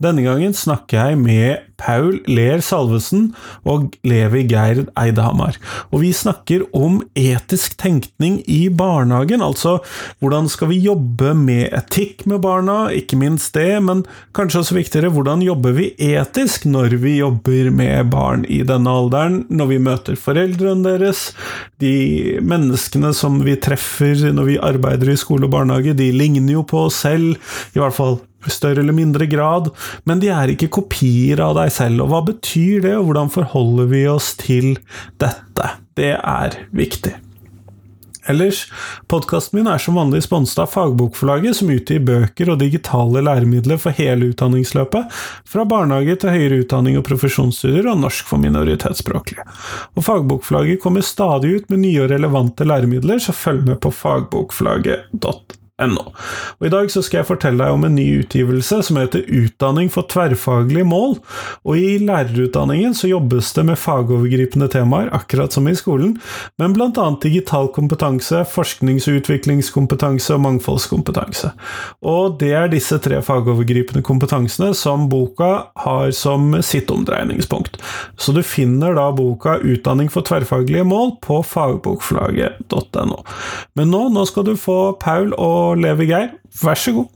Denne gangen snakker jeg med Paul Ler Salvesen og Levi Geir Eidehamar. Og vi snakker om etisk tenkning i barnehagen. Altså hvordan skal vi jobbe med etikk med barna, ikke minst det, men kanskje også viktigere, hvordan jobber vi etisk når vi jobber med barn i denne alderen, når vi møter foreldrene deres, de menneskene som vi treffer når vi arbeider i skole og barnehage, de ligner jo på oss selv, i hvert fall større eller mindre grad, men de er ikke kopier av deg selv. Og hva betyr det, og hvordan forholder vi oss til dette? Det er viktig. Ellers, podkasten min er som vanlig sponset av Fagbokforlaget, som utgir bøker og digitale læremidler for hele utdanningsløpet, fra barnehage til høyere utdanning og profesjonsstudier og norsk for minoritetsspråklige. Og Fagbokforlaget kommer stadig ut med nye og relevante læremidler, så følg med på fagbokforlaget.no. Og I dag så skal jeg fortelle deg om en ny utgivelse som heter Utdanning for tverrfaglige mål. Og I lærerutdanningen så jobbes det med fagovergripende temaer, akkurat som i skolen, men bl.a. digital kompetanse, forsknings- og utviklingskompetanse og mangfoldskompetanse. Og det er disse tre fagovergripende kompetansene som boka har som sitt omdreiningspunkt. Så du finner da boka Utdanning for tverrfaglige mål på fagbokforlaget.no. Men nå, nå skal du få Paul og og Levi Geir, vær så god.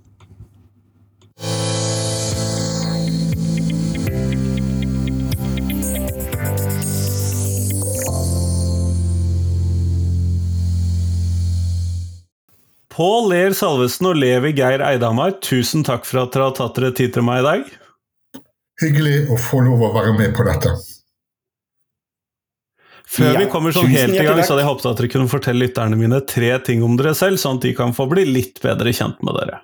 Pål Ler Salvesen og Levi Geir Eidhamar, tusen takk for at dere har tatt dere tid til meg i dag. Hyggelig å få lov å være med på dette. Før ja, vi kommer sånn helt i gang, så hadde jeg håpet at dere kunne fortelle lytterne mine tre ting om dere selv, sånn at de kan få bli litt bedre kjent med dere.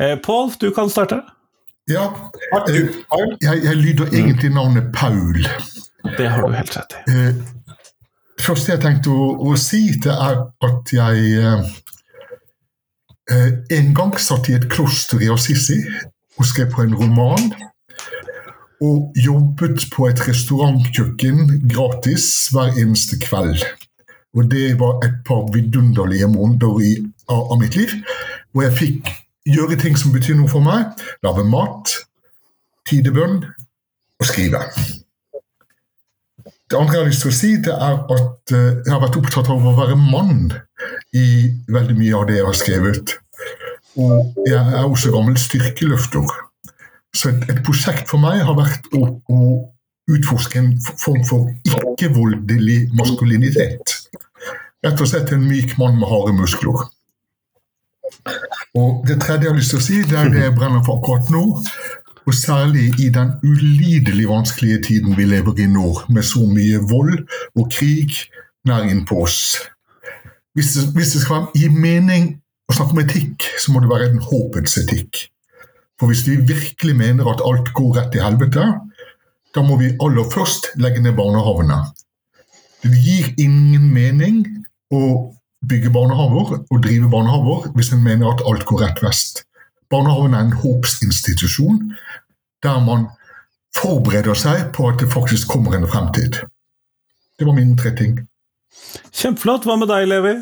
Eh, Pål, du kan starte. Ja, eh, jeg, jeg, lyder egentlig navnet Paul. Det har du helt rett i. Eh, første jeg tenkte å, å, si, det er at jeg eh, eh, en gang satt i et kloster i Assisi og skrev på en roman og jobbet på et restaurantkjøkken gratis hver eneste kveld. Og det var et par vidunderlige måneder i, av, av, mitt liv, hvor jeg fikk gjøre ting som betyr noe for meg. Lage mat, tidebønn og skrive. Det andre jeg har lyst til å si, det er at uh, jeg har vært opptatt av å være mann i veldig mye av det jeg har skrevet. Og jeg er også gammel styrkeløfter. Så et, et, prosjekt for meg har vært å, å utforske en form for ikke-voldelig maskulinitet. Rett og slett en myk mann med harde muskler. Og Det tredje jeg har lyst til å si, det er det jeg brenner for akkurat nå. Og særlig i den ulidelig vanskelige tiden vi lever i nå, med så mye vold og krig nær innpå oss. Hvis det, hvis det skal gi mening å snakke om etikk, så må det være en håpets etikk. For hvis vi virkelig mener at alt går rett til helvete, da må vi aller først legge ned barnehavene. Det gir ingen mening å bygge barnehaver og drive barnehaver hvis en mener at alt går rett vest. Barnehagen er en håpsinstitusjon der man forbereder seg på at det faktisk kommer en fremtid. Det var mine tre ting. Kjempeflott. Hva med deg, Levi?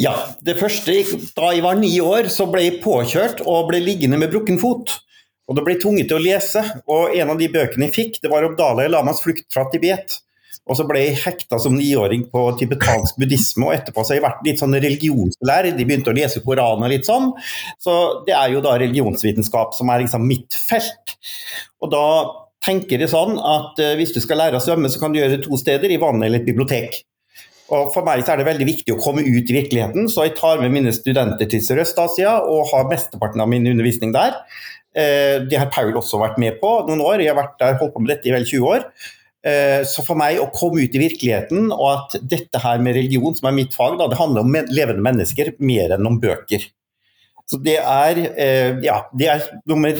Ja, det første Da jeg var ni år, så ble jeg påkjørt og ble liggende med brukken fot. Og det ble tvunget til å lese. Og en av de bøkene jeg fikk, det var om Dalai Lamas flukt fra Tibet. Og så ble jeg hekta som niåring på tibetansk buddhisme, og etterpå så har jeg vært litt sånn religionslærer. De begynte å lese Koranen og litt sånn. Så det er jo da religionsvitenskap som er liksom mitt felt. Og da tenker jeg sånn at uh, hvis du skal lære å svømme, så kan du gjøre det to steder, i vannet eller et bibliotek. Og For meg så er det veldig viktig å komme ut i virkeligheten, så jeg tar med mine studenter til Sørøst-Asia og har mesteparten av min undervisning der. Eh, det har Paul også vært med på noen år, jeg har vært der, holdt på med dette i vel 20 år. Eh, så for meg å komme ut i virkeligheten, og at dette her med religion, som er mitt fag, da, det handler om levende mennesker mer enn om bøker. Så det er, eh, ja, det er nummer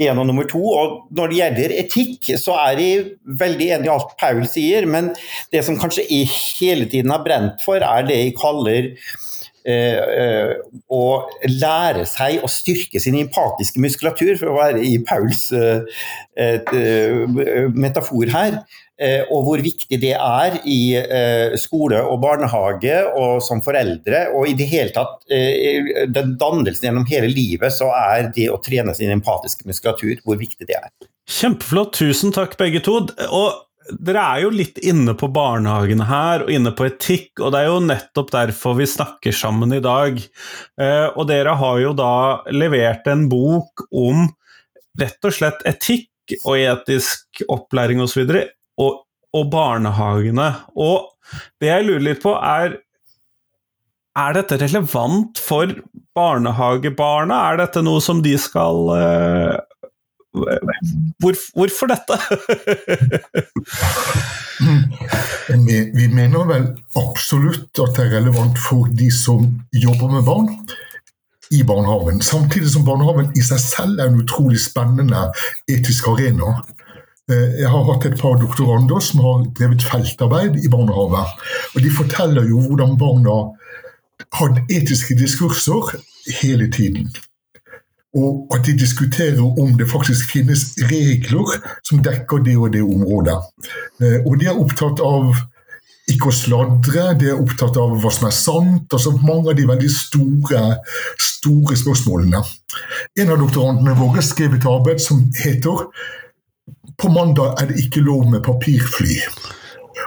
én og nummer to. Og når det gjelder etikk, så er jeg veldig enig i alt Paul sier, men det som kanskje jeg hele tiden har brent for, er det jeg kaller å lære seg å styrke sin empatiske muskulatur, for å være i Pauls metafor her. Og hvor viktig det er i skole og barnehage og som foreldre. Og i det hele tatt den dannelsen gjennom hele livet, så er det å trene sin empatiske muskulatur hvor viktig det er. Kjempeflott. Tusen takk, begge to. Og dere er jo litt inne på barnehagene her, og inne på etikk, og det er jo nettopp derfor vi snakker sammen i dag. Eh, og dere har jo da levert en bok om rett og slett etikk og etisk opplæring osv. Og, og, barnehagene. Og det jeg lurer litt på, er er dette relevant for barnehagebarna? Er dette noe som de skal uh, hvor, hvorfor dette? vi, mener vel absolutt at det er relevant for de som jobber med barn i barnehagen. Samtidig som barnehagen i seg selv er en utrolig spennende etisk arena. Eh, jeg har hatt et par doktorander som har drevet feltarbeid i barnehager. Og de forteller jo hvordan barna har etiske diskurser hele tiden og at de diskuterer om det faktisk finnes regler som dekker det og det området. Eh, og de er opptatt av ikke å sladre, de er opptatt av hva som er sant. altså Mange av de veldig store, store spørsmålene. En av doktorantene våre skrev et arbeid som heter 'På mandag er det ikke lov med papirfly'.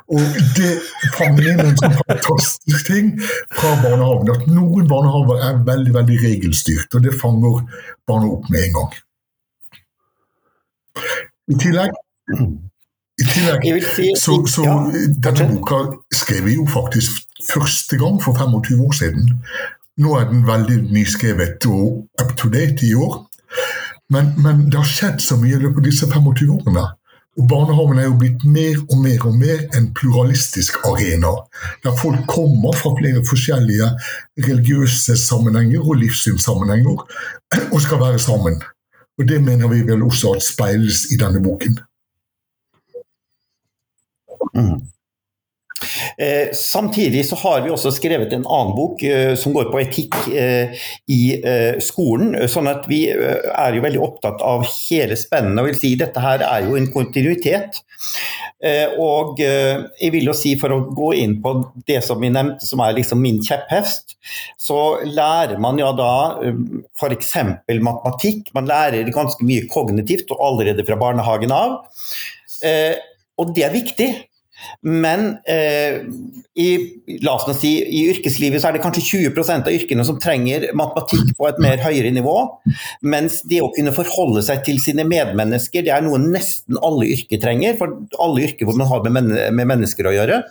Og det fanger inn en sånn fantastisk ting fra barnehagen. At noen barnehager er veldig veldig regelstyrt, og det fanger barna opp med en gang. I tillegg, i tillegg si, så, så ja. Denne boka skrev vi jo faktisk første gang for 25 år siden. Nå er den veldig nyskrevet og up to date i år. Men, men det har skjedd så mye i løpet av disse 25 årene. Og Barnehagen er jo blitt mer og mer og mer en pluralistisk arena. Der folk kommer fra flere forskjellige religiøse sammenhenger og livssynssammenhenger og skal være sammen. Og Det mener vi vel også at speiles i denne boken. Mm. Eh, samtidig så har vi også skrevet en annen bok eh, som går på etikk eh, i skolen. sånn at vi er jo veldig opptatt av hele spennet. og vil si Dette her er jo en kontinuitet. Og jeg vil jo si, for å gå inn på det som vi nevnte, som er liksom min kjepphest, så lærer man ja da f.eks. matematikk. Man lærer ganske mye kognitivt og allerede fra barnehagen av. og det er viktig. Men eh, i, la oss si, i yrkeslivet så er det kanskje 20% av yrkene som trenger matematikk på et mer høyere nivå. Mens det å kunne forholde seg til sine medmennesker, det er noe nesten alle yrker trenger. For alle yrker hvor man har med, med mennesker å gjøre.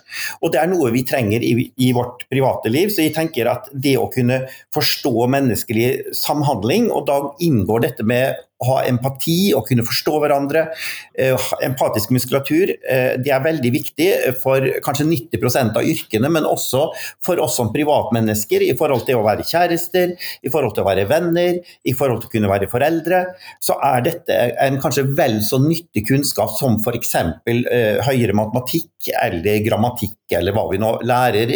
Og det er noe vi trenger i, i, vårt private liv. Så jeg tenker at det å kunne forstå menneskelig samhandling, og da inngår dette med ha empati og kunne forstå hverandre. Eh, empatisk muskulatur eh, det er veldig viktig for kanskje 90% av yrkene, men også for oss som privatmennesker i forhold til å være kjærester, i forhold til å være venner, i forhold til å kunne være foreldre. Så er dette en kanskje vel så nyttig kunnskap som f.eks. Eh, høyere matematikk eller grammatikk, eller hva vi nå lærer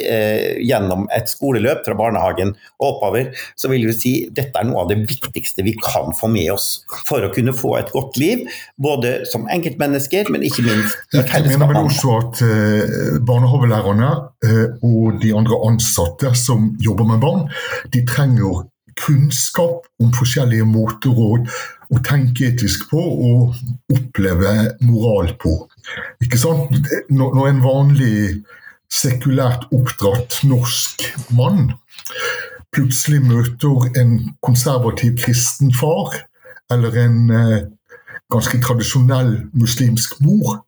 gjennom et skoleløp fra barnehagen og oppover. Så vil vi si dette er noe av det viktigste vi kan få med oss for å kunne få et godt liv, både som enkeltmennesker, men ikke minst. Jeg mener vel også at eh, barnehagelærerne eh, og de andre ansatte som jobber med barn, de trenger kunnskap om forskjellige måter å tenke etisk på og oppleve moral på. Ikke sant? Når en vanlig sekulært oppdratt norsk mann plutselig møter en konservativ kristen far, eller en eh, ganske tradisjonell muslimsk mor,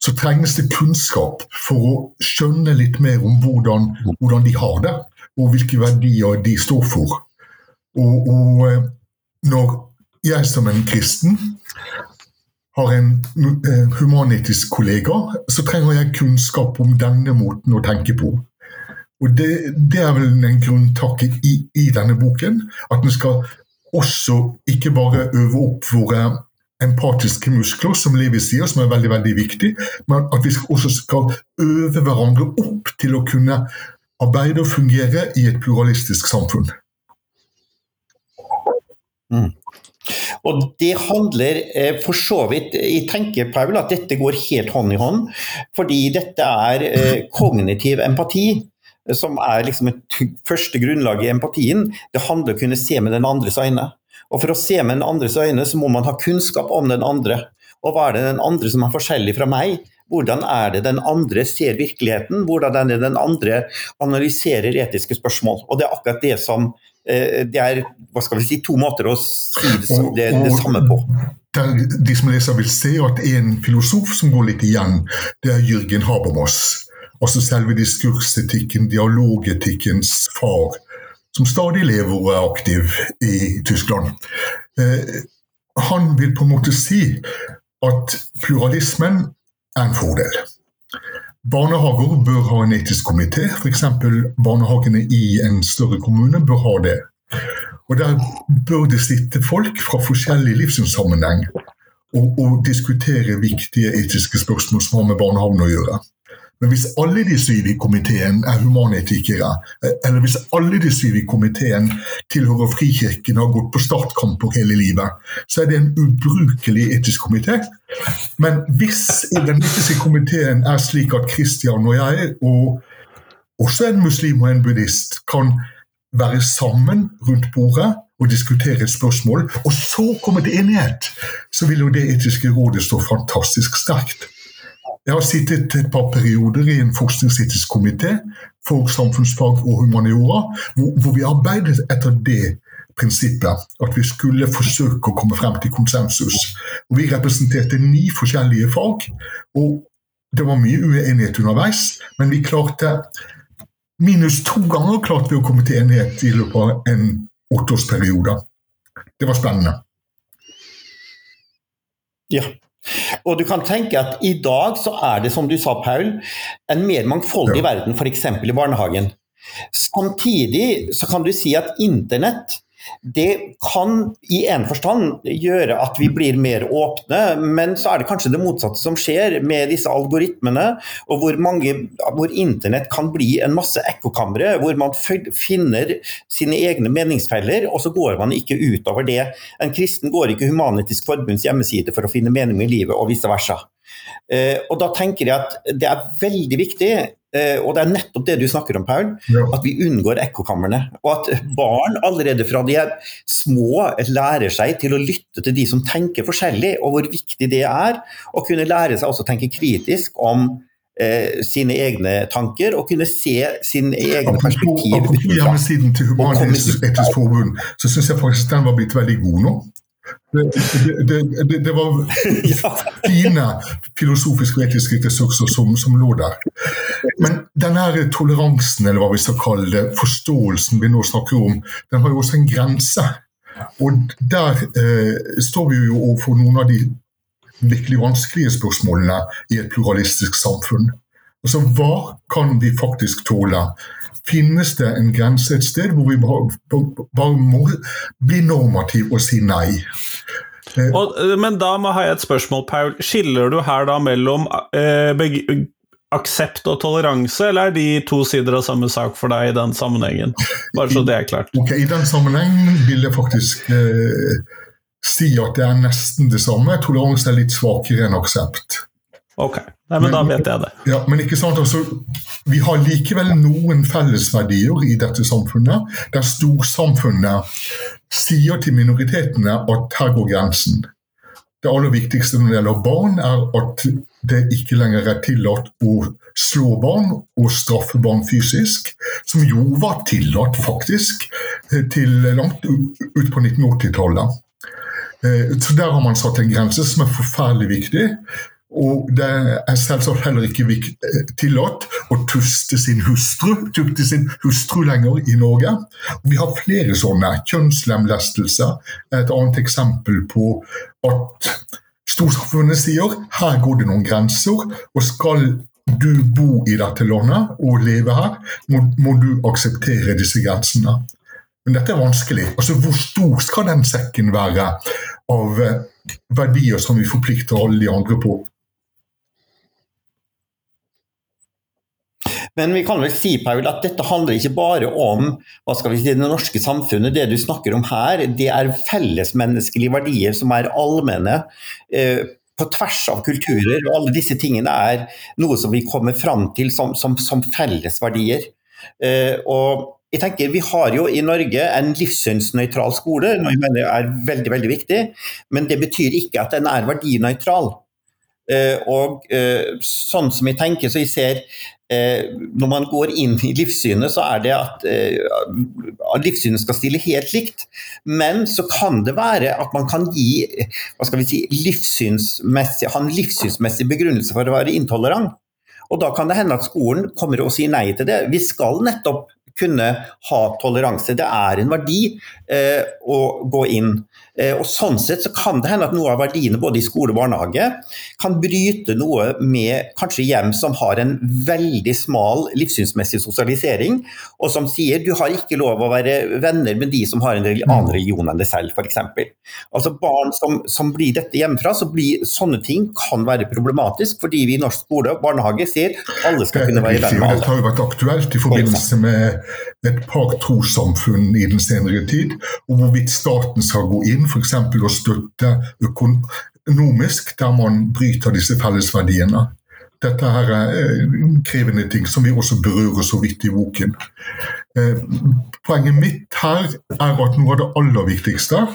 så trengs det kunnskap for å skjønne litt mer om hvordan, hvordan de har det, og hvilke verdier de står for. Og, og eh, når jeg som en kristen har en eh, humanetisk kollega, så trenger jeg kunnskap om denne måten å tenke på. Og Det, det er vel en grunntak i, i, denne boken. At vi skal også ikke bare øve opp våre empatiske muskler, som Levi sier, som er veldig veldig viktig, men at vi også skal øve hverandre opp til å kunne arbeide og fungere i et pluralistisk samfunn. Mm. Og det handler eh, for så vidt Jeg tenker Paul, at dette går helt hånd i hånd, fordi dette er eh, kognitiv empati. Som er liksom et første grunnlag i empatien. Det handler om å kunne se med den andres øyne. Og For å se med den andres øyne, så må man ha kunnskap om den andre. Og hva er det den andre som er forskjellig fra meg? Hvordan er det den andre ser virkeligheten? Hvordan er det den andre analyserer etiske spørsmål? Og Det er akkurat det som det er hva skal vi si, to måter å si det, det, det samme på. De som leser vil se at en filosof som går litt igjen, det er Jürgen Habermas. Altså selve diskursetikken, dialogetikkens far, som stadig lever og er aktiv i Tyskland. Eh, han vil på en måte si at pluralismen er en fordel. Barnehager bør ha en etisk komité, f.eks. barnehagene i en større kommune bør ha det. Og Der bør det sitte folk fra forskjellig livssynssammenheng og, og diskutere viktige etiske spørsmål som har med barnehagen å gjøre. Men hvis alle de syv i komiteen er humanetikere, eller hvis alle de syv i komiteen tilhører Frikirken og har gått på startkamper hele livet, så er det en ubrukelig etisk komité. Men hvis den etiske komiteen er slik at Kristian og jeg, og også en muslim og en buddhist, kan være sammen rundt bordet og diskutere et spørsmål, og så komme til enighet, så vil jo det etiske rådet stå fantastisk sterkt. Jeg har sittet et par perioder i en forskningsetisk komité for samfunnsfag og humaniora, hvor, hvor, vi arbeidet etter det prinsippet at vi skulle forsøke å komme frem til konsensus. Og vi representerte ni forskjellige fag, og det var mye uenighet underveis, men vi klarte Minus to ganger klarte vi å komme til enighet i løpet av en åtteårsperiode. Det var spennende. Ja, og du kan tenke at i dag så er det, som du sa, Paul, en mer mangfoldig ja. verden, f.eks. i barnehagen. Samtidig så kan du si at internett det kan i en forstand gjøre at vi blir mer åpne, men så er det kanskje det motsatte som skjer med disse algoritmene, og hvor, mange, hvor internett kan bli en masse ekkokamre, hvor man finner sine egne meningsfeller, og så går man ikke utover det. En kristen går ikke Human-Etisk Forbunds hjemmeside for å finne mening i livet, og vice versa. Eh, og da tenker jeg at det er veldig viktig Eh, og det er nettopp det du snakker om, Paul. At vi unngår ekkokamrene. Og at barn allerede fra de er små lærer seg til å lytte til de som tenker forskjellig, og hvor viktig det er. å kunne lære seg også å tenke kritisk om eh, sine egne tanker, og kunne se sin egen perspektiv. Apropos hjemmesiden til Human-Etisk Forbund, så syns jeg faktisk den var blitt veldig god nå. Det, det, det, var fine filosofiske og etiske ressurser som, som, lå der. Men denne toleransen, eller hva vi skal kalle det, forståelsen vi nå snakker om, den har jo også en grense. Og der eh, står vi jo overfor noen av de virkelig vanskelige spørsmålene i et pluralistisk samfunn. Altså, Hva kan vi faktisk tåle? Finnes det en grense et sted hvor vi bare må bli normativ og si nei. Eh, og, eh, men da må jeg et spørsmål, Paul. Skiller du her da mellom eh, aksept og toleranse, eller er de to sider av samme sak for deg i den sammenhengen? Bare så det er klart. Okay, I den sammenhengen vil jeg faktisk eh, si at det er nesten det samme. Toleranse er litt svakere enn aksept. Ok, Nei, men, men, da vet jeg det. Ja, Men ikke sant, altså, vi har likevel noen fellesverdier i dette samfunnet, der storsamfunnet sier til minoritetene at her går grensen. Det aller viktigste når det gjelder barn, er at det ikke lenger er tillatt å slå barn og straffe barn fysisk, som jo var tillatt faktisk til langt ut på 1980-tallet. Eh, så Der har man satt en grense som er forferdelig viktig. Og det er selvsagt heller ikke eh, tillatt å tuste sin hustru, tukte sin hustru lenger i Norge. Vi har flere sånne. Kjønnslemlestelse er et annet eksempel på at storsamfunnet sier her går det noen grenser, og skal du bo i dette landet og leve her, må, må du akseptere disse grensene. Men dette er vanskelig. Altså, Hvor stor skal den sekken være av eh, verdier som vi forplikter alle de andre på? Men vi kan vel si Paul, at dette handler ikke bare om hva skal vi si, det norske samfunnet. Det du snakker om her, det er fellesmenneskelige verdier som er allmenne. Eh, på tvers av kulturer, og alle disse tingene er noe som vi kommer fram til som, som, som fellesverdier. Eh, og jeg tenker Vi har jo i Norge en livssynsnøytral skole, noe jeg mener er veldig veldig viktig. Men det betyr ikke at den er verdinøytral. Eh, og eh, sånn som jeg tenker, så jeg ser Når man går inn i livssynet, så er det at livssynet skal stille helt likt. Men så kan det være at man kan gi hva skal vi si, livssynsmessig, ha en livssynsmessig begrunnelse for å være intolerant. Og da kan det hende at skolen kommer og sier nei til det. Vi skal nettopp kunne ha toleranse. Det er en verdi eh, å gå inn. Eh, og Sånn sett så kan det hende at noe av verdiene både i skole og barnehage kan bryte noe med kanskje hjem som har en veldig smal livssynsmessig sosialisering, og som sier du har ikke lov å være venner med de som har en annen religion enn deg selv, f.eks. Altså barn som, som, blir dette hjemmefra, så blir sånne ting kan være problematisk, fordi vi i norsk skole og barnehage sier alle skal kunne være venner med alle. Det har jo vært aktuelt i forbindelse med et par trossamfunn i den senere tid, og hvorvidt staten skal gå inn f.eks. å støtte økonomisk der man bryter disse fellesverdiene. Dette her er eh, krevende ting som vi også berører så vidt i boken. Eh, poenget mitt her er at noe av det aller viktigste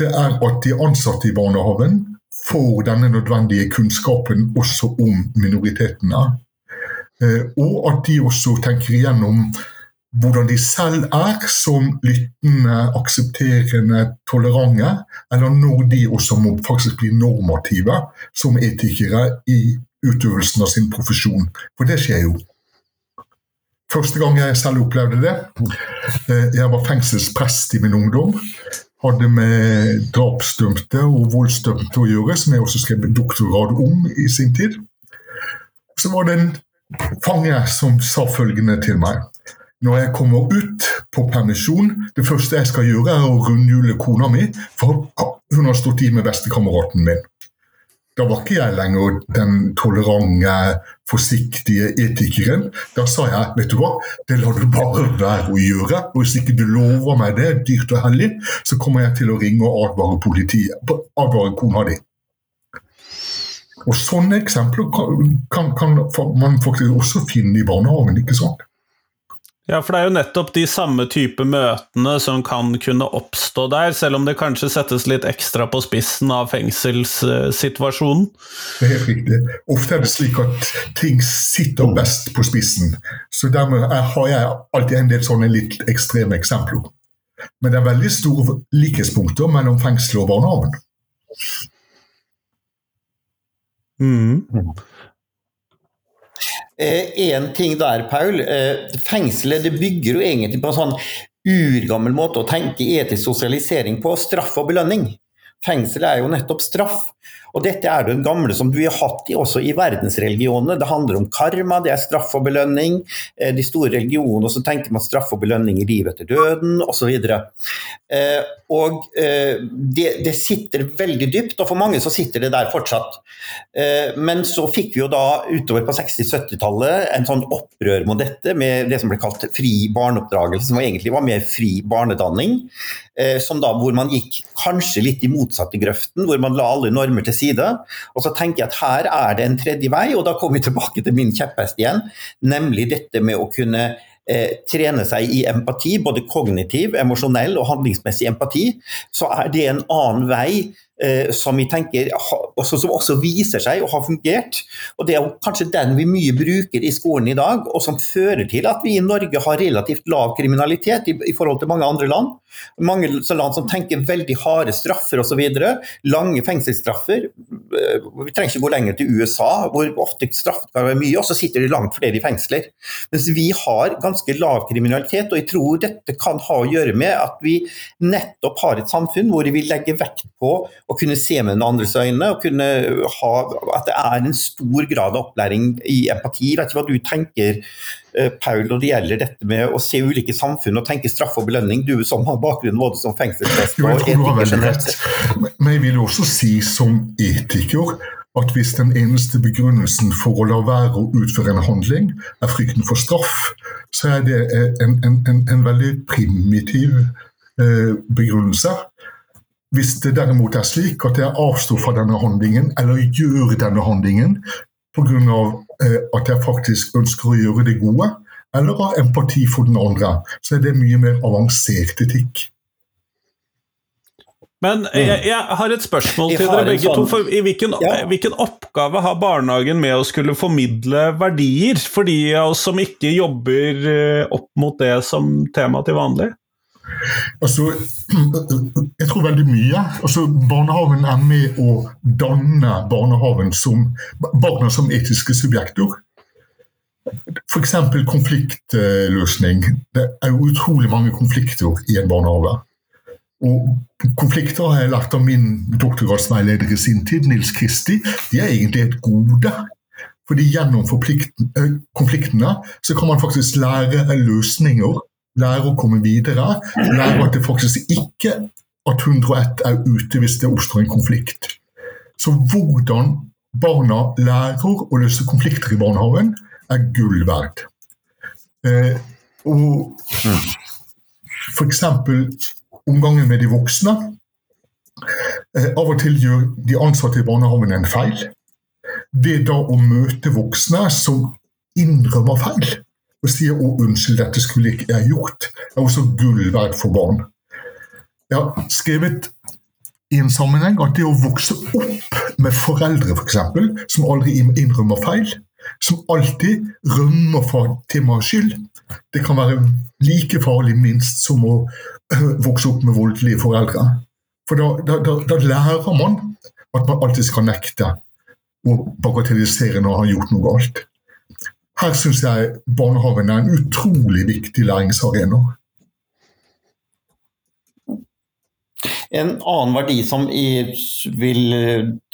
det er at de ansatte i barnehagen får denne nødvendige kunnskapen også om minoritetene. Eh, og at de også tenker igjennom hvordan de selv er som lyttende, aksepterende, tolerante, eller når de også må faktisk bli normative som etikere i utøvelsen av sin profesjon. For det skjer jo. Første gang jeg selv opplevde det eh, Jeg var fengselsprest i min ungdom. Hadde med drapsdømte og voldsdømte å gjøre, som jeg også skrev doktorgrad om i sin tid. Så var det en fange som sa følgende til meg når jeg kommer ut på permisjon, det første jeg skal gjøre, er å rundhjule kona mi, for hun har stått i med bestekameraten min. Da var ikke jeg lenger den tolerante, forsiktige etikeren. Da sa jeg vet du hva, det lar du bare være å gjøre. Og hvis ikke du lover meg det, dyrt og hellig, så kommer jeg til å ringe og advare politiet, advare kona di. Og Sånne eksempler kan, kan, kan man faktisk også finne i barnehagen. ikke sant? Ja, for det er jo nettopp de samme type møtene som kan kunne oppstå der, selv om det kanskje settes litt ekstra på spissen av fengselssituasjonen. Det er helt riktig. Ofte er det slik at ting sitter best på spissen. Så dermed har jeg alltid en del sånne litt ekstreme eksempler. Men det er veldig store likhetspunkter mellom fengsel og barnehagen. Mm. Eh, ting der, Paul. Eh, fengselet det bygger jo egentlig på en sånn urgammel måte å tenke etisk sosialisering på. Straff og belønning. Fengsel er jo nettopp straff. Og dette er det gamle som vi har hatt i, også i verdensreligionene. Det handler om karma, det er straff og belønning. Eh, de store religionene så tenker man straff og belønning i livet etter døden osv. Eh, og eh, det, det, sitter veldig dypt, og for mange så sitter det der fortsatt. Men så fikk vi jo da utover på 60-70-tallet en sånn opprør mot dette, med det som ble kalt fri barneoppdragelse, som egentlig var mer fri barnedanning. Som da, hvor man gikk kanskje litt i motsatte grøften, hvor man la alle normer til side. Og så tenker jeg at her er det en tredje vei, og da kommer vi tilbake til min kjepphest igjen. Nemlig dette med å kunne eh, trene seg i empati, både kognitiv, emosjonell og handlingsmessig empati. Så er det en annen vei som vi tenker også, som også viser seg å ha fungert. Og Det er kanskje den vi mye bruker i skolen i dag, og som fører til at vi i Norge har relativt lav kriminalitet i, forhold til mange andre land. Mange land som tenker veldig harde straffer osv. Lange fengselsstraffer. Eh, vi trenger ikke gå lenger til USA, hvor ofte straff kan være mye, og så sitter det langt flere i fengsler. Mens vi har ganske lav kriminalitet, og jeg tror dette kan ha å gjøre med at vi nettopp har et samfunn hvor vi legger vekt på å kunne se med den andres øyne, og kunne ha, at det er en stor grad av opplæring i empati. Jeg vet ikke hva du tenker, eh, Paul, når det gjelder dette med å se ulike samfunn og tenke straff og belønning, du som har bakgrunn både som fengselsprest og etiker generelt. Men jeg vil også si som etiker at hvis den eneste begrunnelsen for å la være å utføre en handling er frykten for straff, så er det en, en, en, en veldig primitiv eh, begrunnelse. Hvis det derimot er slik at jeg avstår fra denne handlingen, eller gjør denne handlingen pga. Eh, at jeg faktisk ønsker å gjøre det gode, eller har empati for den andre, så er det mye mer avansert etikk. Men mm. jeg, jeg, har et spørsmål til dere begge to. for i hvilken, ja. hvilken, oppgave har barnehagen med å skulle formidle verdier, for de av oss som ikke jobber eh, opp mot det som tema til vanlig? Altså, jeg tror veldig mye. Altså, barnehagen er med å danne barnehagen som, barna som etiske subjekter. F.eks. konfliktløsning. Det er jo utrolig mange konflikter i en barnehage. Og konflikter har jeg lært av min doktorgradsveileder i sin tid, Nils Kristi. De er egentlig et gode. Fordi gjennom eh, konfliktene så kan man faktisk lære løsninger. Lære å komme videre. Lære at det faktisk ikke at 101 er ute hvis det oppstår en konflikt. Så hvordan barna lærer å løse konflikter i barnehagen, er gull verd. Eh, og eksempel omgangen med de voksne. Eh, av og til gjør de ansatte i barnehagen en feil. Det da å møte voksne som innrømmer feil og sier 'å, unnskyld, dette skulle ikke jeg gjort', er også gull verdt for barn. Jeg har skrevet i en sammenheng at det å vokse opp med foreldre for eksempel, som aldri innrømmer feil, som alltid rømmer fra temaets skyld, det kan være like farlig minst som å vokse opp med voldelige foreldre. For da, da, da, lærer man at man alltid skal nekte å bagatellisere når man har gjort noe galt. Her syns jeg barnehagen er en utrolig viktig læringsarena. En annen verdi som jeg vil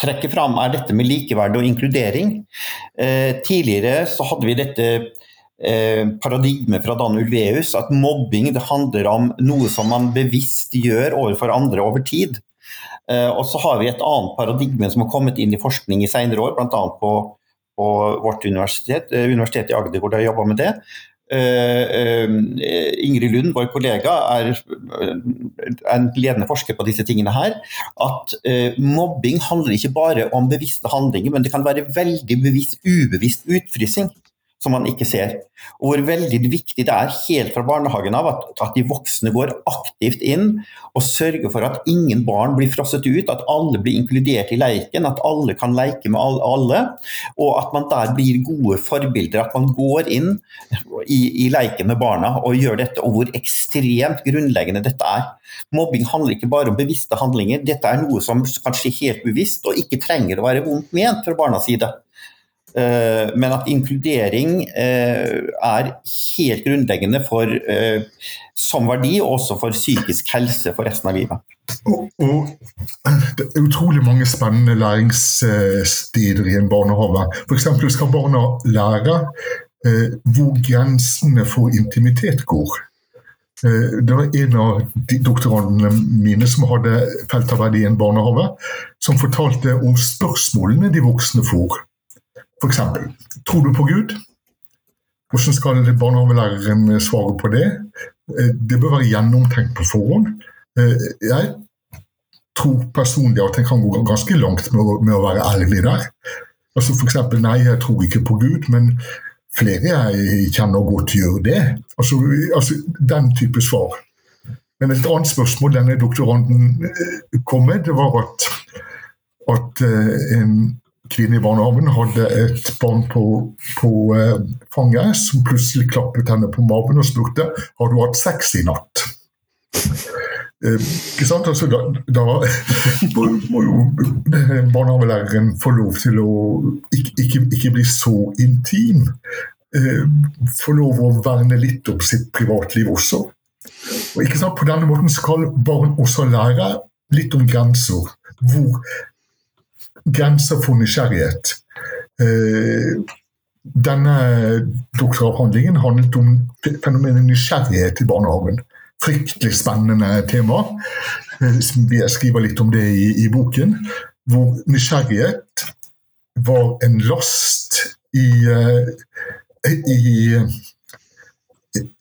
trekke fram, er dette med likeverd og inkludering. Eh, tidligere så hadde vi dette Eh, paradigme fra Dan Ulveus at mobbing det handler om noe som man bevisst gjør overfor andre over tid. Eh, og så har vi et annet paradigme som har kommet inn i forskning i senere år, bl.a. På, på vårt universitet, eh, Universitetet i Agder, hvor de har jobba med det. Ingrid Lund, vår kollega, er en ledende forsker på disse tingene her. At mobbing handler ikke bare om bevisste handlinger, men det kan være veldig bevisst, ubevisst utfrysing som man ikke ser. Og hvor veldig viktig det er helt fra barnehagen av at, at, de voksne går aktivt inn og sørger for at ingen barn blir frosset ut, at alle blir inkludert i leiken, at alle kan leke med alle, og at man der blir gode forbilder. At man går inn i, i leiken med barna og gjør dette, og hvor ekstremt grunnleggende dette er. Mobbing handler ikke bare om bevisste handlinger, dette er noe som kanskje helt bevisst og ikke trenger å være vondt ment fra barnas side. Eh, men at inkludering eh, er helt grunnleggende for, eh, som verdi, og også for psykisk helse for resten av livet. Og, og, Det er utrolig mange spennende læringssteder i en barnehage. F.eks. skal barna lære hvor grensene for intimitet går. Det var en av de doktorandene mine som hadde feltarbeid i en barnehage, som fortalte om spørsmålene de voksne får. F.eks.: Tror du på Gud? Hvordan skal barnehagelæreren svare på det? Eh, det bør være gjennomtenkt på forhånd. Eh, jeg tror personlig at en kan gå ganske langt med å være ærlig der. Altså F.eks.: Nei, jeg tror ikke på Gud, men flere jeg kjenner godt gjør det. Altså, altså Den type svar. Men et annet spørsmål denne doktoranden eh, kom med, det var at, at en kvinne i barnehagen hadde et barn på, på eh, fanget som plutselig klappet henne på maven og spurte har du hatt sex i natt. Eh, ikke sant? Altså, da, da må, jo barnehagelæreren få lov til å ikke, ikke, ikke bli så intim. Eh, få lov å verne litt om sitt privatliv også. Og ikke sant? På denne måten skal barn også lære litt om grenser. Hvor grenser for nysgjerrighet. Denne doktoravhandlingen handlet om fenomenet nysgjerrighet i barnehagen. Fryktelig spennende tema. Jeg skriver litt om det i, i boken. Hvor nysgjerrighet var en last i, i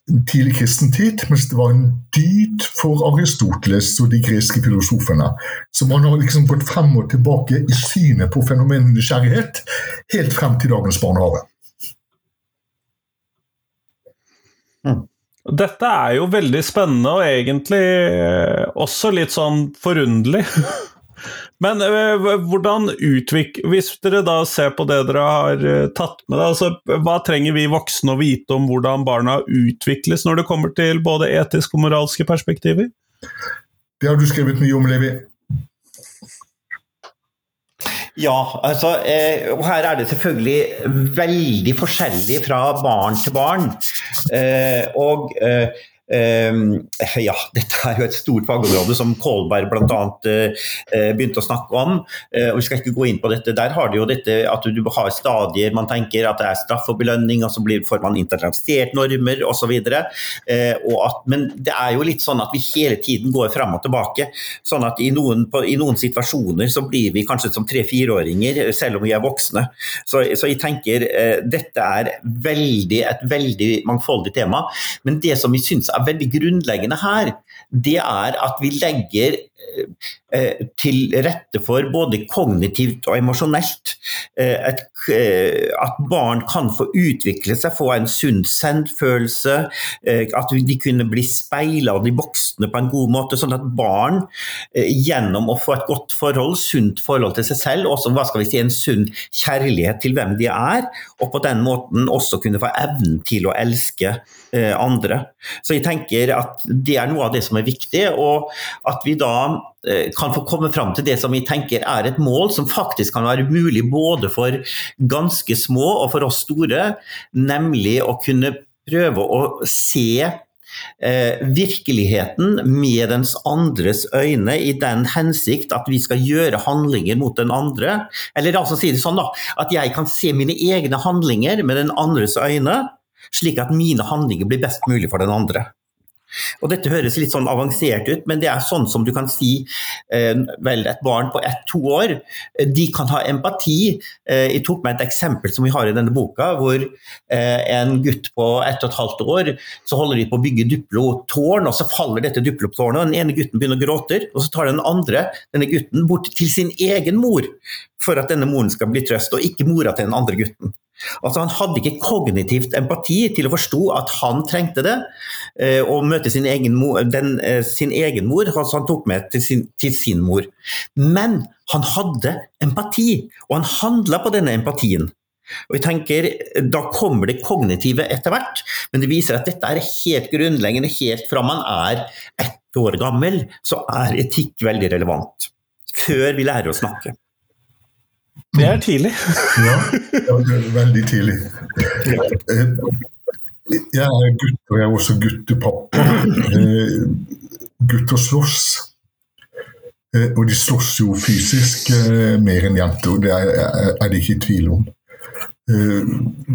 tidlig kristen tid, mens det var en dyd for Aristoteles og de greske filosofene. Så man har liksom gått frem og tilbake i synet på fenomenet nysgjerrighet helt frem til dagens barnehage. Dette er jo veldig spennende og egentlig eh, også litt sånn forunderlig. Men øh, hvordan utvik... Hvis dere da ser på det dere har øh, tatt med, deg, altså, hva trenger vi voksne å vite om hvordan barna utvikles når det kommer til både etiske og moralske perspektiver? Det har du skrevet mye om, Levi. Ja, altså, eh, og her er det selvfølgelig veldig forskjellig fra barn til barn. Eh, og eh, ja, dette er jo et stort fagområde som Kolberg bl.a. Uh, uh, begynte å snakke om. Uh, og Vi skal ikke gå inn på dette. Der har du jo dette at du har stadier man tenker at det er straff og belønning, og så får man internalisert normer osv. Uh, men det er jo litt sånn at vi hele tiden går fram og tilbake. sånn at i noen, på, i noen situasjoner så blir vi kanskje som tre-fireåringer, selv om vi er voksne. Så, så jeg tenker dette er veldig, et veldig mangfoldig tema. Men det som vi syns er veldig grunnleggende her, det er at vi legger til rette for både kognitivt og emosjonelt. Eh, eh, at barn kan få utvikle seg, få en sunn selvfølelse. At de kunne bli speila av de voksne på en god måte. Sånn at barn gjennom å få et godt forhold, sunt forhold til seg selv, også si, en sunn kjærlighet til hvem de er, og på den måten også kunne få evnen til å elske andre. Så jeg tenker at det er noe av det som er viktig, og at vi da Eh, kan få komme fram til det som vi tenker er et mål som faktisk kan være mulig både for ganske små og for oss store, nemlig å kunne prøve å se Eh, virkeligheten med dens andres øyne i den hensikt at vi skal gjøre handlinger mot den andre. Eller altså si det sånn da, at jeg kan se mine egne handlinger med den andres øyne, slik at mine handlinger blir best mulig for den andre. Og Dette høres litt sånn avansert ut, men det er sånn som du kan si eh, vel, et barn på ett-to år. Eh, de kan ha empati. Eh, jeg tok med et eksempel som vi har i denne boka, hvor en gutt på ett og et halvt år så holder de på å bygge Duplo-tårn, og så faller dette Duplo-tårnet, den ene gutten begynner å gråte, og så tar den andre denne gutten bort til sin egen mor for at denne moren skal bli trøst, og ikke mora til den andre gutten. Altså Han hadde ikke kognitivt empati til å forstå at han trengte det, eh, å møte sin egen mor, den, eh, sin egen mor altså han tok med til sin, til sin mor. Men han hadde empati, og han handla på denne empatien. Og jeg tenker, Da kommer det kognitive etter hvert, men det viser at dette er helt grunnleggende. Helt fra man er ett år gammel, så er etikk veldig relevant. Før vi lærer å snakke. Det er tidlig. ja, det er veldig tidlig. Eh, jeg er gutt, og jeg er også guttepappa. Eh, gutter slåss. Eh, og de slåss jo fysisk mer enn jenter, det er det ikke i tvil om.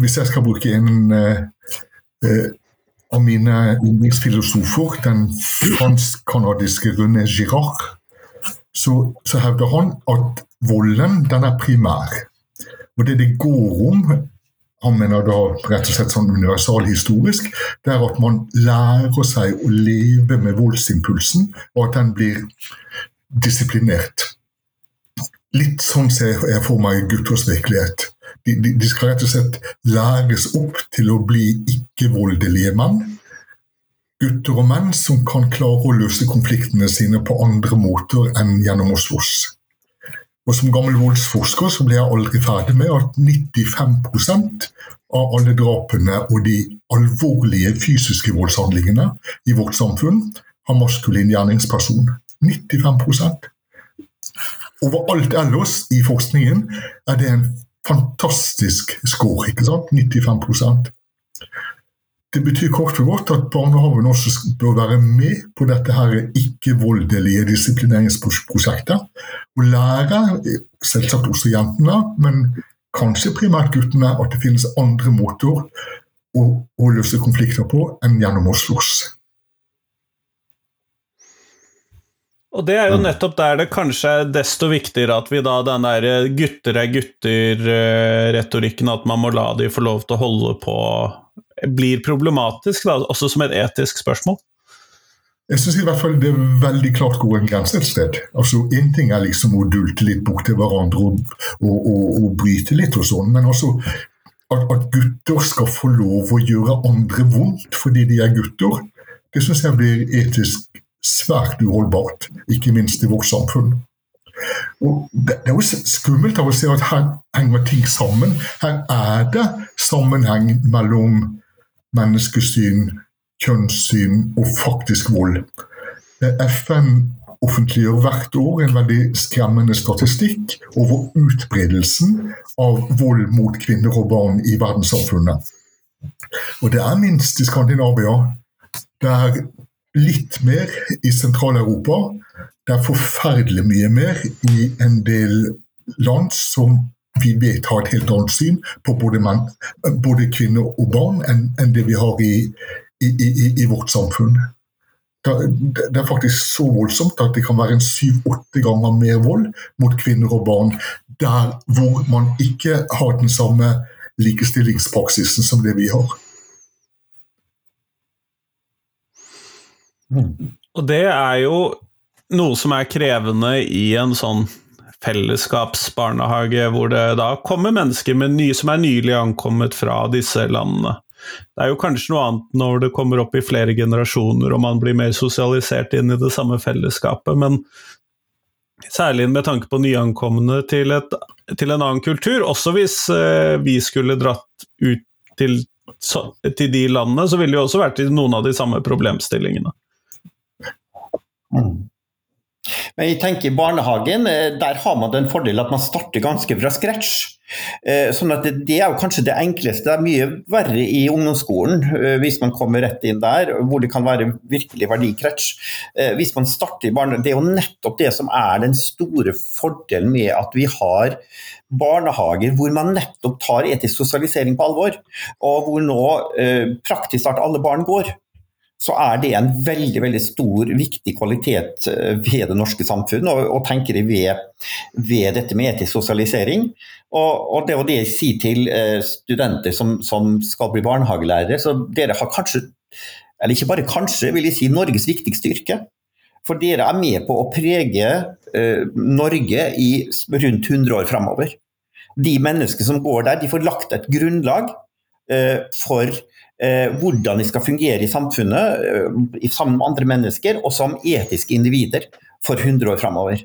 Hvis jeg skal bruke en av mine yndlingsfilosofer, den fransk-canadiske René Girard, så, så hevder han at volden den er primær. Og det det går om, han mener da rett og slett sånn universalhistorisk, det er at man lærer seg å leve med voldsimpulsen, og at den blir disiplinert. Litt sånn ser jeg for meg gutters virkelighet. De, de, de, skal rett og slett læres opp til å bli ikke-voldelige menn. Gutter og menn som kan klare å løse konfliktene sine på andre måter enn gjennom å slåss. Og Som gammel voldsforsker så blir jeg aldri ferdig med at 95% av alle drapene og de alvorlige fysiske voldshandlingene i vårt samfunn har maskulin gjerningsperson. 95% Overalt ellers i forskningen er det en fantastisk score. ikke sant? 95 det betyr kort og godt at barnehagen også bør være med på dette her ikke-voldelige disiplineringsprosjektet. Og lære, selvsagt også jentene, men kanskje primært guttene, at det finnes andre måter å, å løse konflikter på enn gjennom å slåss. Og det er jo nettopp der det kanskje er desto viktigere at vi da den der gutter er gutter-retorikken, at man må la de få lov til å holde på, blir problematisk, da, også som et etisk spørsmål. Jeg synes i hvert fall det er veldig klart går en grense et sted. Altså, Én ting er liksom å dulte litt bort til hverandre og, og, og, og bryte litt og sånn, men altså at, at, gutter skal få lov å gjøre andre vondt fordi de er gutter, det syns jeg blir etisk svært uholdbart, ikke minst i vårt samfunn. Og det, det er jo skummelt av å se at her henger ting sammen. Her er det sammenheng mellom menneskesyn, kjønnssyn og faktisk vold. FN offentliggjør hvert år en veldig skremmende statistikk over utbredelsen av vold mot kvinner og barn i verdenssamfunnet. Og det er minst i Skandinavia. Det er litt mer i Sentral-Europa. Det er forferdelig mye mer i en del land som vi vet har et helt annet syn på både, menn, både kvinner og barn enn, enn det vi har i, i, i, i vårt samfunn. Det, er faktisk så voldsomt at det kan være en syv-åtte ganger mer vold mot kvinner og barn der hvor man ikke har den samme likestillingspraksisen som det vi har. Og det er jo noe som er krevende i en sånn fellesskapsbarnehage, hvor det da kommer mennesker nye, som er nylig ankommet fra disse landene. Det er jo kanskje noe annet når det kommer opp i flere generasjoner og man blir mer sosialisert inn i det samme fellesskapet, men særlig med tanke på nyankomne til, et, til en annen kultur. Også hvis eh, vi skulle dratt ut til, til de landene, så ville det jo også vært i noen av de samme problemstillingene. Mm. Men jeg tenker i barnehagen, eh, der har man den fordelen at man starter ganske fra scratch. Eh, sånn at det, er jo kanskje det enkleste. Det er mye verre i ungdomsskolen eh, hvis man kommer rett inn der, hvor det kan være virkelig verdikretsj. Hvis man starter i barnehagen, Det er jo nettopp det som er den store fordelen med at vi har barnehager hvor man nettopp tar etisk sosialisering på alvor, og hvor nå praktisk talt alle barn går så er det en veldig veldig stor, viktig kvalitet eh, ved det norske samfunn, og, og tenker jeg ved, ved, dette med etisk sosialisering. Og, og, det å det jeg til eh, studenter som, som, skal bli barnehagelærere, så dere har kanskje, eller ikke bare kanskje, vil jeg si Norges viktigste yrke. For dere er med på å prege eh, Norge i rundt 100 år framover. De menneskene som går der, de får lagt et grunnlag eh, for hvordan de skal fungere i samfunnet eh, sammen med andre mennesker, og som etiske individer for 100 år framover.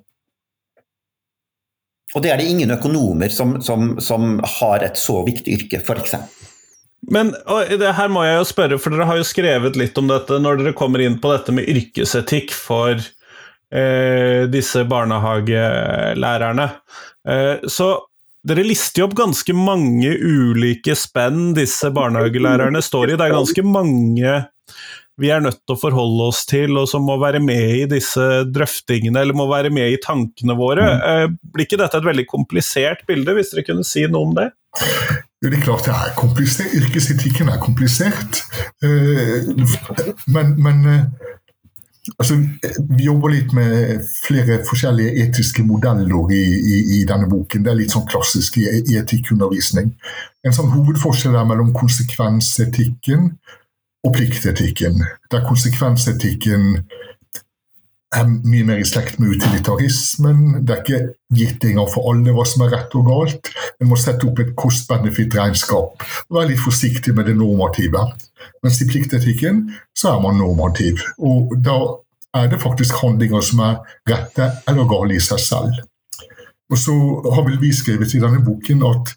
Og det er det ingen økonomer som, som, som har et så viktig yrke, f.eks. Men her må jeg jo spørre, for dere har jo skrevet litt om dette når dere kommer inn på dette med yrkesetikk for eh, disse barnehagelærerne. Eh, så dere lister jo opp ganske mange ulike spenn disse barnehagelærerne står i. Det er ganske mange vi er nødt til å forholde oss til, og som må være med i disse drøftingene, eller må være med i tankene våre. Mm. Eh, blir ikke dette et veldig komplisert bilde, hvis dere kunne si noe om det? Det er klart det er komplisert. Yrkesetikken er komplisert. Eh, men, men eh, Altså, vi jobber litt med flere forskjellige etiske modeller i, i, i, denne boken. Det er litt sånn klassisk i, i etikkundervisning. En sånn hovedforskjell er mellom konsekvensetikken og pliktetikken. Der konsekvensetikken er mye mer i slekt med utilitarismen. Det er ikke gittinger for alle hva som er rett og galt. En må sette opp et kost-benefit-regnskap være litt forsiktig med det normative. Mens i pliktetikken så er man normativ. Og da er det faktisk handlinger som er rette eller gale i seg selv. Og så har vel vi skrevet i denne boken at,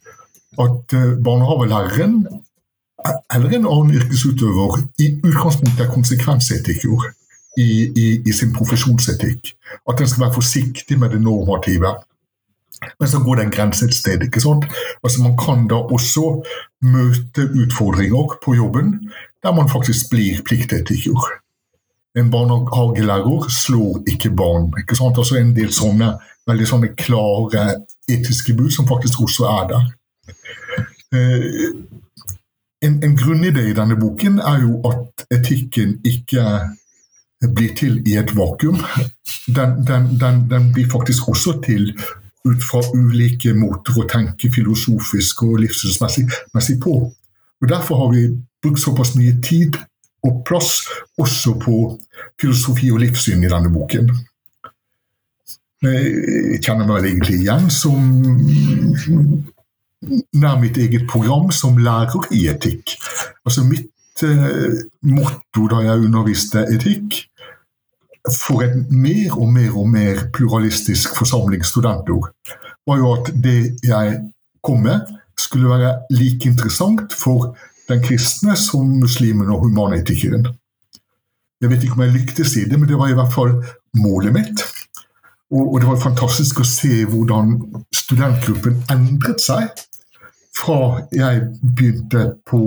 at eh, barnehagelæreren eller en annen yrkesutøver i utgangspunktet er konsekvensetiker i, i, i, sin profesjonsetikk. At en skal være forsiktig med det normative. Men så går det en grense et sted. ikke sant? Altså Man kan da også møte utfordringer på jobben der man faktisk blir pliktetiker. En barnehagelærer slår ikke barn. ikke sant? Altså En del sånne veldig sånne klare etiske bud som faktisk også er der. Eh, en, en grunnidé i denne boken er jo at etikken ikke blir til i et vakuum. Den, den, den, den blir faktisk også til ut fra ulike måter å tenke filosofisk og livssynsmessig på. Og Derfor har vi brukt såpass mye tid og plass også på filosofi og livssyn i denne boken. Jeg kjenner meg vel egentlig igjen som nær mitt eget program som lærer i etikk. Altså Mitt eh, motto da jeg underviste etikk, for en mer og mer og mer pluralistisk forsamling studentord, var jo at det jeg kom med, skulle være like interessant for den kristne som muslimen og humanitikeren. Jeg vet ikke om jeg lyktes i det, men det var i hvert fall målet mitt. Og, det var fantastisk å se hvordan studentgruppen endret seg fra jeg begynte på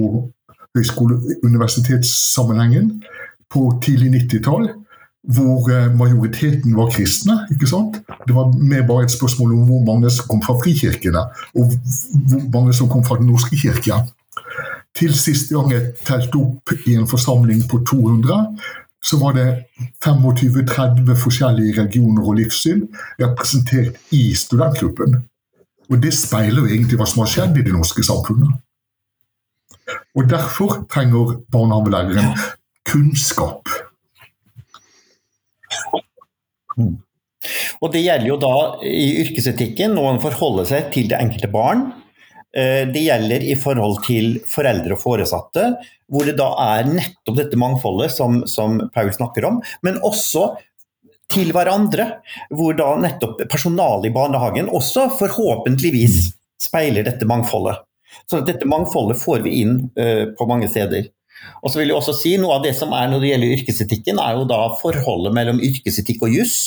høyskole-universitetssammenhengen på tidlig 90-tall, hvor eh, majoriteten var kristne. ikke sant? Det var mer bare et spørsmål om hvor mange som kom fra frikirkene, og hvor mange som kom fra Den norske kirke. Til siste gang jeg telte opp i en forsamling på 200, så var det 25-30 forskjellige religioner og livssyn representert i studentgruppen. Og det speiler jo egentlig hva som har skjedd i det norske samfunnet. Og derfor trenger barnehagelæreren kunnskap. Og Det gjelder jo da i yrkesetikken når man forholder seg til det enkelte barn. Eh, det gjelder i forhold til foreldre og foresatte, hvor det da er nettopp dette mangfoldet som, som Paul snakker om. Men også til hverandre, hvor da nettopp personalet i barnehagen også forhåpentligvis speiler dette mangfoldet. Så dette mangfoldet får vi inn uh, på mange steder. Og så vil jeg også si Noe av det som er når det gjelder yrkesetikken, er jo da forholdet mellom yrkesetikk og juss.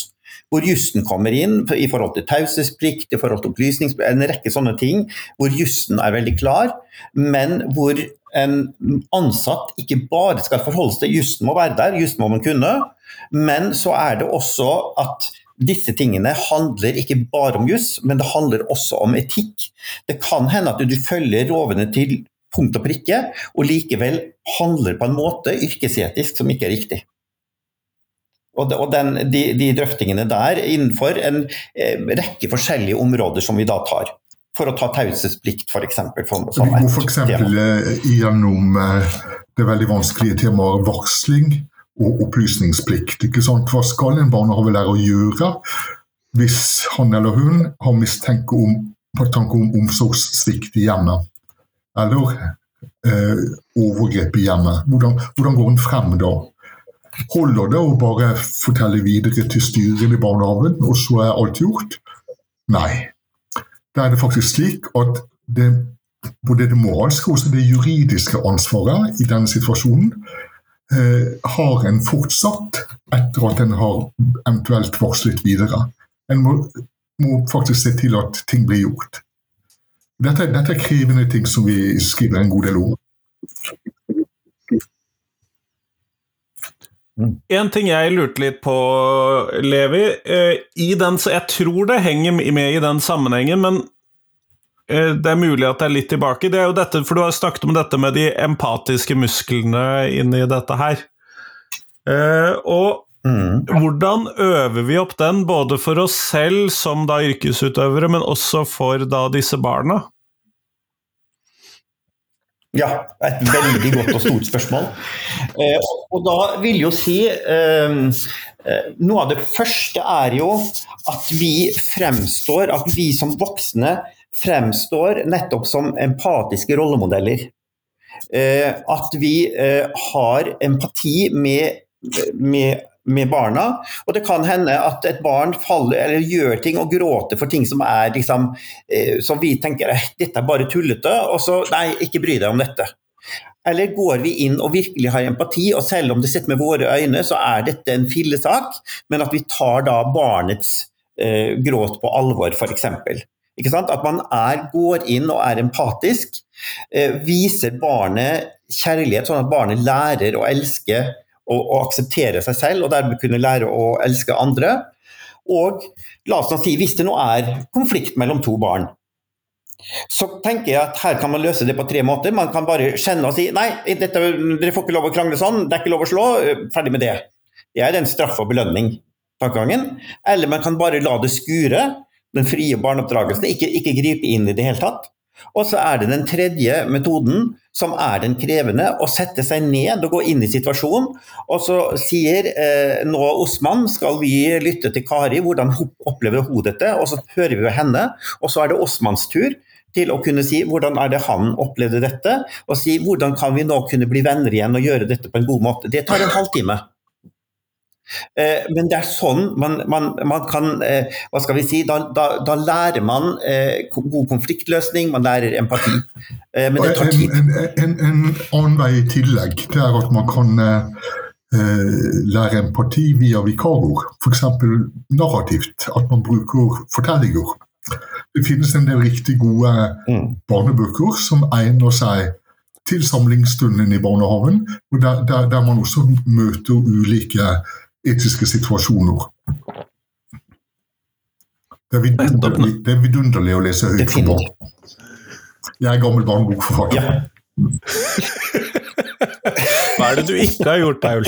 Hvor jussen kommer inn i forhold til taushetsplikt, i forhold til opplysningsplikt, en rekke sånne ting. Hvor jussen er veldig klar, men hvor en ansatt ikke bare skal forholde seg til jussen må være der, jussen må man kunne, men så er det også at disse tingene handler ikke bare om juss, men det handler også om etikk. Det kan hende at du følger lovene til punkt og prikke, og likevel handler på en måte yrkesetisk som ikke er riktig. Og, den, de, de, drøftingene der innenfor en eh, rekke forskjellige områder som vi da tar. For å ta taushetsplikt, f.eks. F.eks. gjennom det veldig vanskelige temaet varsling og opplysningsplikt. Hva skal en barnehagelærer gjøre hvis han eller hun har mistanke om, om omsorgssvikt i hjemmet? Eller eh, overgrep i hjemmet? Hvordan, hvordan går en frem da? Holder det å bare fortelle videre til styret i barnehagen, og så er alt gjort? Nei. Da er det faktisk slik at det, både det moralske og det juridiske ansvaret i denne situasjonen Eh, har en fortsatt etter at en har eventuelt varslet videre. En må, må, faktisk se til at ting blir gjort. Dette, dette er krevende ting som vi skriver en god del om. En ting jeg lurte litt på, Levi eh, i den, Jeg tror det henger med i den sammenhengen, men Eh, det er mulig at det er litt tilbake. Det er jo dette, for Du har snakket om dette med de empatiske musklene inni dette her. Eh, og mm. hvordan øver vi opp den, både for oss selv som da yrkesutøvere, men også for da disse barna? Ja, et veldig godt og stort spørsmål. Eh, og da vil jo si eh, eh, Noe av det første er jo at vi fremstår, at vi som voksne fremstår nettopp som empatiske rollemodeller. Eh, at vi eh, har empati med, med, med, barna. Og det kan hende at et barn faller, eller gjør ting og gråter for ting som er liksom, eh, som vi tenker dette er bare tullete, og så nei, ikke bry deg om dette. Eller går vi inn og virkelig har empati, og selv om det sitter med våre øyne, så er dette en fillesak, men at vi tar da barnets eh, gråt på alvor, f.eks. At man er, går inn og er empatisk. Eh, viser barnet kjærlighet, sånn at barnet lærer å elske og, å akseptere seg selv, og dermed kunne lære å elske andre. Og la oss nå si, hvis det nå er konflikt mellom to barn, så tenker jeg at her kan man løse det på tre måter. Man kan bare kjenne og si nei, dette, dere får ikke lov å krangle sånn, det er ikke lov å slå, ferdig med det. Det er den straff og belønning-tankegangen. Eller man kan bare la det skure, den frie barneoppdragelsen, ikke, ikke gripe inn i det hele tatt. Og så er det den tredje metoden, som er den krevende, å sette seg ned og gå inn i situasjonen. Og så sier eh, nå Osman skal vi lytte til Kari, hvordan opplever hun dette? Og så hører vi henne, og så er det Osmans tur til å kunne si hvordan er det han opplevde dette, og si hvordan kan vi nå kunne bli venner igjen og gjøre dette på en god måte. Det tar en halvtime. Eh, men det er sånn man, man, man kan eh, Hva skal vi si? Da, da, da lærer man eh, god konfliktløsning, man lærer empati. Men det tar tid. En, en, en, en annen vei i tillegg det er at man kan lære empati via vikarord. F.eks. narrativt. At man bruker fortellinger. Det finnes en del riktig gode mm. barnebøker som egner seg til samlingsstunden i barnehagen, der, der, der man også møter ulike etiske situasjoner. Det er vidunderlig, det er vidunderlig å lese høyt for barn. Jeg er gammel barnebokforfatter. Ja. Hva er det du ikke har gjort, Paul?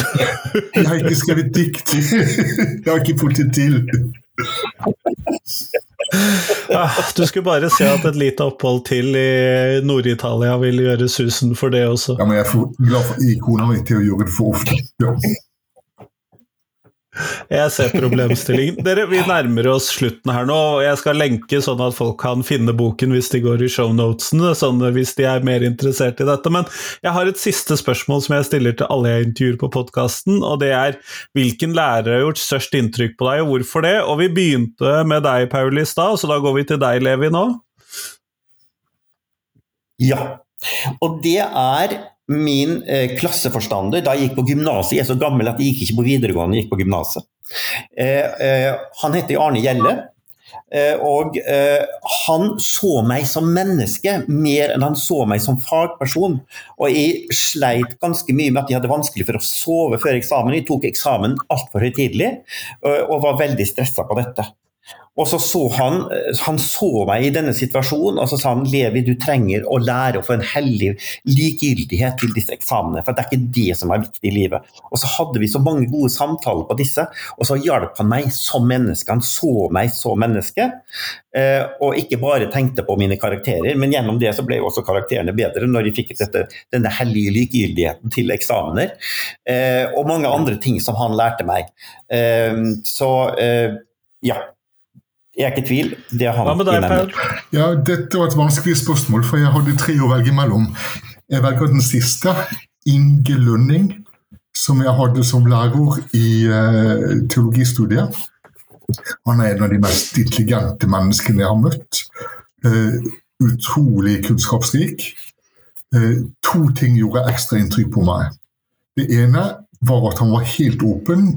Jeg har ikke skrevet dikt. Jeg har ikke fått det til. Ah, du skulle bare se at et lite opphold til i Nord-Italia vil gjøre susen for det også. Ja, men Jeg er glad for ikona mi til å gjøre det for ofte. Ja. Jeg ser problemstillingen. Dere, Vi nærmer oss slutten her nå. og Jeg skal lenke sånn at folk kan finne boken hvis de går i shownotesene, sånn hvis de er mer interessert i dette. Men jeg har et siste spørsmål som jeg stiller til alle jeg intervjuer på podkasten. Og det er hvilken lærer har gjort størst inntrykk på deg, og hvorfor det? Og vi begynte med deg, Paul, i stad, så da går vi til deg, Levi, nå. Ja. Og det er min eh, klasseforstander da jeg gikk på gymnaset. Jeg er så gammel at jeg gikk ikke på videregående, jeg gikk på gymnaset. Eh, eh, han heter Arne Gjelle. Eh, og eh, han så meg som menneske mer enn han så meg som fagperson. Og jeg sleit ganske mye med at jeg hadde vanskelig for å sove før eksamen. Jeg tok eksamen altfor høytidelig eh, og var veldig stressa på dette. Og så så han, han så meg i denne situasjonen og så sa han, Levi, du trenger å lære å få en hellig likegyldighet til disse eksamenene. For det er ikke det som er viktig i livet. Og så hadde vi så mange gode samtaler på disse, og så hjalp han meg som menneske. Han så meg som menneske, eh, og ikke bare tenkte på mine karakterer. Men gjennom det så ble jo også karakterene bedre når de fikk dette, denne hellige likegyldigheten til eksamener. Eh, og mange andre ting som han lærte meg. Eh, så ja. Jeg er ikke i tvil. Det er han Hva med deg, Per? Ja, dette var et vanskelig spørsmål, for jeg hadde tre å velge mellom. Jeg velger den siste, Inge Lønning, som jeg hadde som lærer i uh, teologistudiet. Han er en av de mest intelligente menneskene jeg har møtt. Uh, utrolig kunnskapsrik. Uh, to ting gjorde ekstra inntrykk på meg. Det ene var at han var helt åpen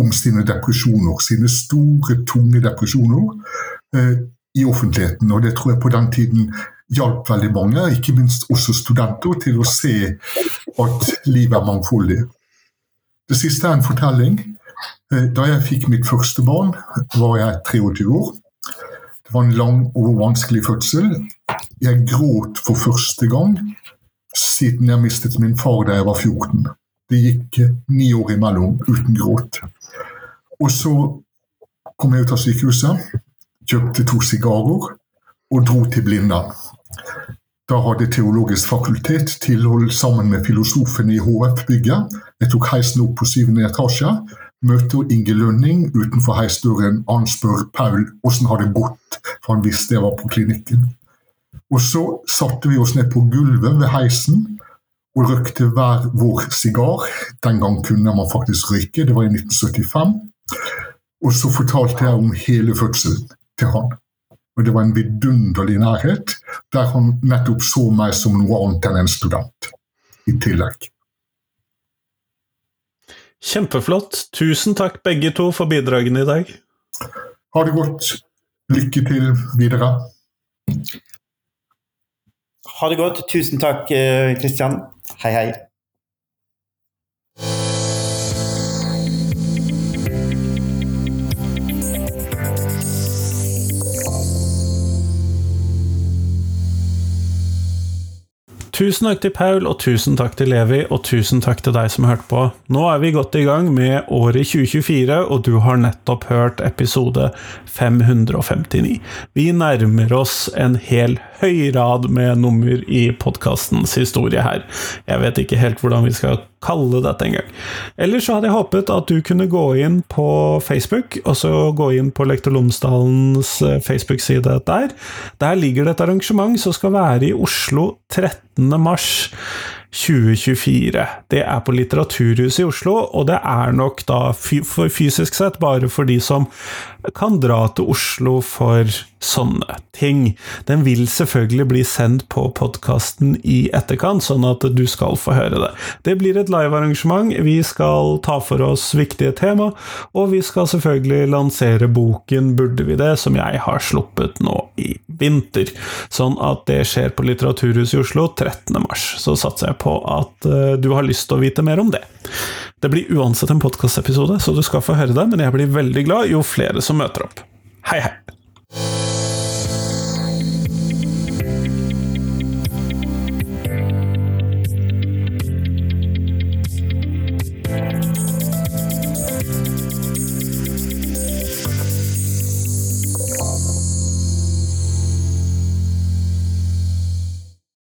om sine depresjoner, sine store, tunge depresjoner, eh, i offentligheten. Og det tror jeg på den tiden hjalp veldig mange, ikke minst også studenter, til å se at livet er mangfoldig. Det siste er en fortelling. Eh, da jeg fikk mitt første barn, var jeg 23 år. Det var en lang og vanskelig fødsel. Jeg gråt for første gang siden jeg mistet min far da jeg var 14. Det gikk ni år imellom uten gråt. Og så kom jeg ut av sykehuset, kjøpte to sigarer og dro til Blindern. Da hadde Teologisk fakultet tilhold sammen med filosofen i HF-bygget. Jeg tok heisen opp på syvende etasje, møter Inge Lønning utenfor heisdøren. Han spør Paul åssen har det gått, for han visste jeg var på klinikken. Og så satte vi oss ned på gulvet ved heisen og røykte hver vår sigar. Den gang kunne man faktisk røyke, det var i 1975. Og så fortalte jeg om hele fødselen til han. Og det var en vidunderlig nærhet, der han nettopp så meg som noe annet enn en student i tillegg. Kjempeflott. Tusen takk begge to for bidragene i dag. Ha det godt. Lykke til videre. Ha det godt. Tusen takk, Kristian. Eh, hei, hei. Tusen takk til Paul, og tusen takk til Levi, og tusen takk til deg som hørte på. Nå er vi godt i gang med året 2024, og du har nettopp hørt episode 559. Vi nærmer oss en hel høyrad med nummer i podkastens historie her. Jeg vet ikke helt hvordan vi skal kalle dette engang. Ellers så hadde jeg håpet at du kunne gå inn på Facebook, og så gå inn på Lektor Lomsdalens eh, Facebook-side der. Der ligger det et arrangement som skal være i Oslo 13. mars. 2024. Det er på Litteraturhuset i Oslo, og det er nok da fysisk sett bare for de som kan dra til Oslo for sånne ting. Den vil selvfølgelig bli sendt på podkasten i etterkant, sånn at du skal få høre det. Det blir et livearrangement, vi skal ta for oss viktige tema, og vi skal selvfølgelig lansere boken Burde vi det?, som jeg har sluppet nå i vinter. Sånn at det skjer på Litteraturhuset i Oslo 13. mars. Så satser jeg på at uh, du har lyst til å vite mer om det. Det blir uansett en podkastepisode, så du skal få høre det, men jeg blir veldig glad jo flere som møter opp. Hei, hei!